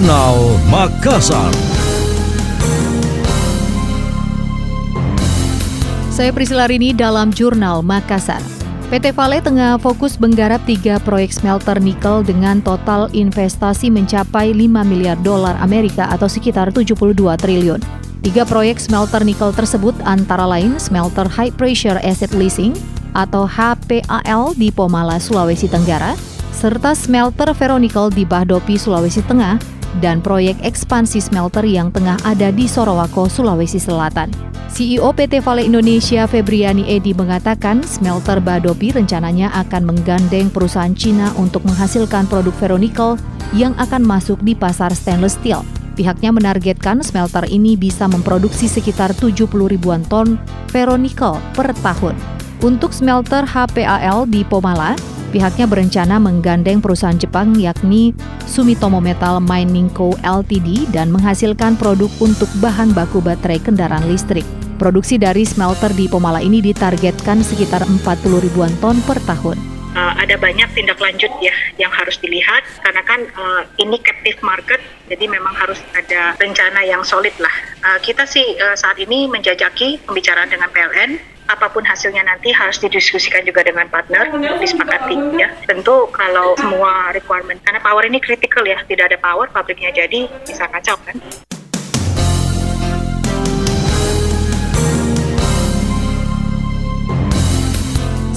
Jurnal Makassar. Saya Priscila Rini dalam Jurnal Makassar. PT Vale tengah fokus menggarap tiga proyek smelter nikel dengan total investasi mencapai 5 miliar dolar Amerika atau sekitar 72 triliun. Tiga proyek smelter nikel tersebut antara lain smelter High Pressure Asset Leasing atau HPAL di Pomala, Sulawesi Tenggara, serta smelter ferronikel di Bahdopi, Sulawesi Tengah, dan proyek ekspansi smelter yang tengah ada di Sorowako, Sulawesi Selatan. CEO PT Vale Indonesia Febriani Edi mengatakan smelter Badopi rencananya akan menggandeng perusahaan Cina untuk menghasilkan produk ferronikel yang akan masuk di pasar stainless steel. Pihaknya menargetkan smelter ini bisa memproduksi sekitar 70 ribuan ton ferronikel per tahun. Untuk smelter HPAL di Pomala, pihaknya berencana menggandeng perusahaan Jepang yakni Sumitomo Metal Mining Co. Ltd dan menghasilkan produk untuk bahan baku baterai kendaraan listrik. Produksi dari smelter di Pomala ini ditargetkan sekitar 40 ribuan ton per tahun. Uh, ada banyak tindak lanjut ya yang harus dilihat karena kan uh, ini captive market jadi memang harus ada rencana yang solid lah. Uh, kita sih uh, saat ini menjajaki pembicaraan dengan PLN apa pun hasilnya nanti harus didiskusikan juga dengan partner disepakati ya. Tentu kalau semua requirement karena power ini critical ya, tidak ada power pabriknya jadi bisa kacau kan.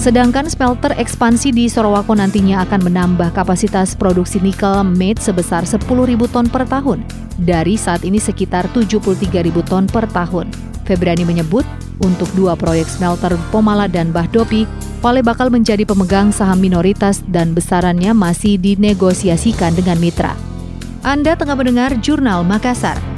Sedangkan smelter ekspansi di Sorowako nantinya akan menambah kapasitas produksi nikel made sebesar 10.000 ton per tahun, dari saat ini sekitar 73.000 ton per tahun. Febrani menyebut, untuk dua proyek smelter Pomala dan Bahdopi, Vale bakal menjadi pemegang saham minoritas dan besarannya masih dinegosiasikan dengan mitra. Anda tengah mendengar Jurnal Makassar.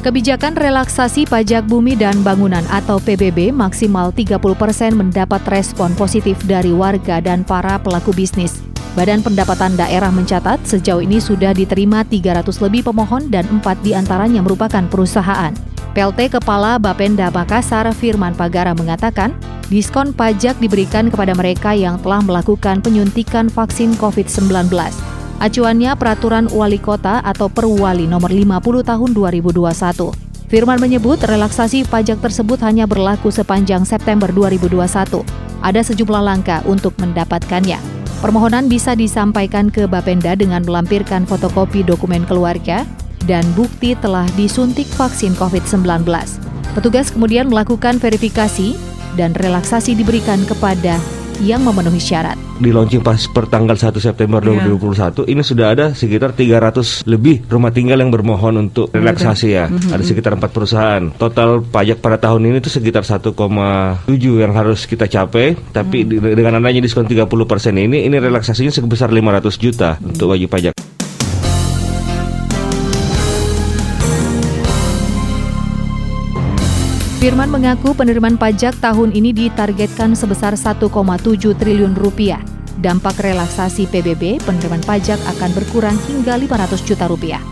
Kebijakan relaksasi pajak bumi dan bangunan atau PBB maksimal 30 persen mendapat respon positif dari warga dan para pelaku bisnis. Badan Pendapatan Daerah mencatat sejauh ini sudah diterima 300 lebih pemohon dan 4 di antaranya merupakan perusahaan. PLT Kepala Bapenda Makassar Firman Pagara mengatakan, diskon pajak diberikan kepada mereka yang telah melakukan penyuntikan vaksin COVID-19. Acuannya Peraturan Wali Kota atau Perwali nomor 50 tahun 2021. Firman menyebut relaksasi pajak tersebut hanya berlaku sepanjang September 2021. Ada sejumlah langkah untuk mendapatkannya. Permohonan bisa disampaikan ke Bapenda dengan melampirkan fotokopi dokumen keluarga dan bukti telah disuntik vaksin COVID-19. Petugas kemudian melakukan verifikasi dan relaksasi diberikan kepada yang memenuhi syarat. Di launching pas per tanggal 1 September yeah. 2021 ini sudah ada sekitar 300 lebih rumah tinggal yang bermohon untuk relaksasi ya. Mm -hmm. Ada sekitar empat perusahaan. Total pajak pada tahun ini itu sekitar 1,7 yang harus kita capai. Tapi mm. dengan adanya diskon 30% ini ini relaksasinya sebesar 500 juta mm. untuk wajib pajak. Firman mengaku penerimaan pajak tahun ini ditargetkan sebesar 1,7 triliun rupiah. Dampak relaksasi PBB, penerimaan pajak akan berkurang hingga 500 juta rupiah.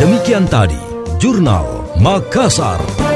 Demikian tadi, Jurnal Makassar.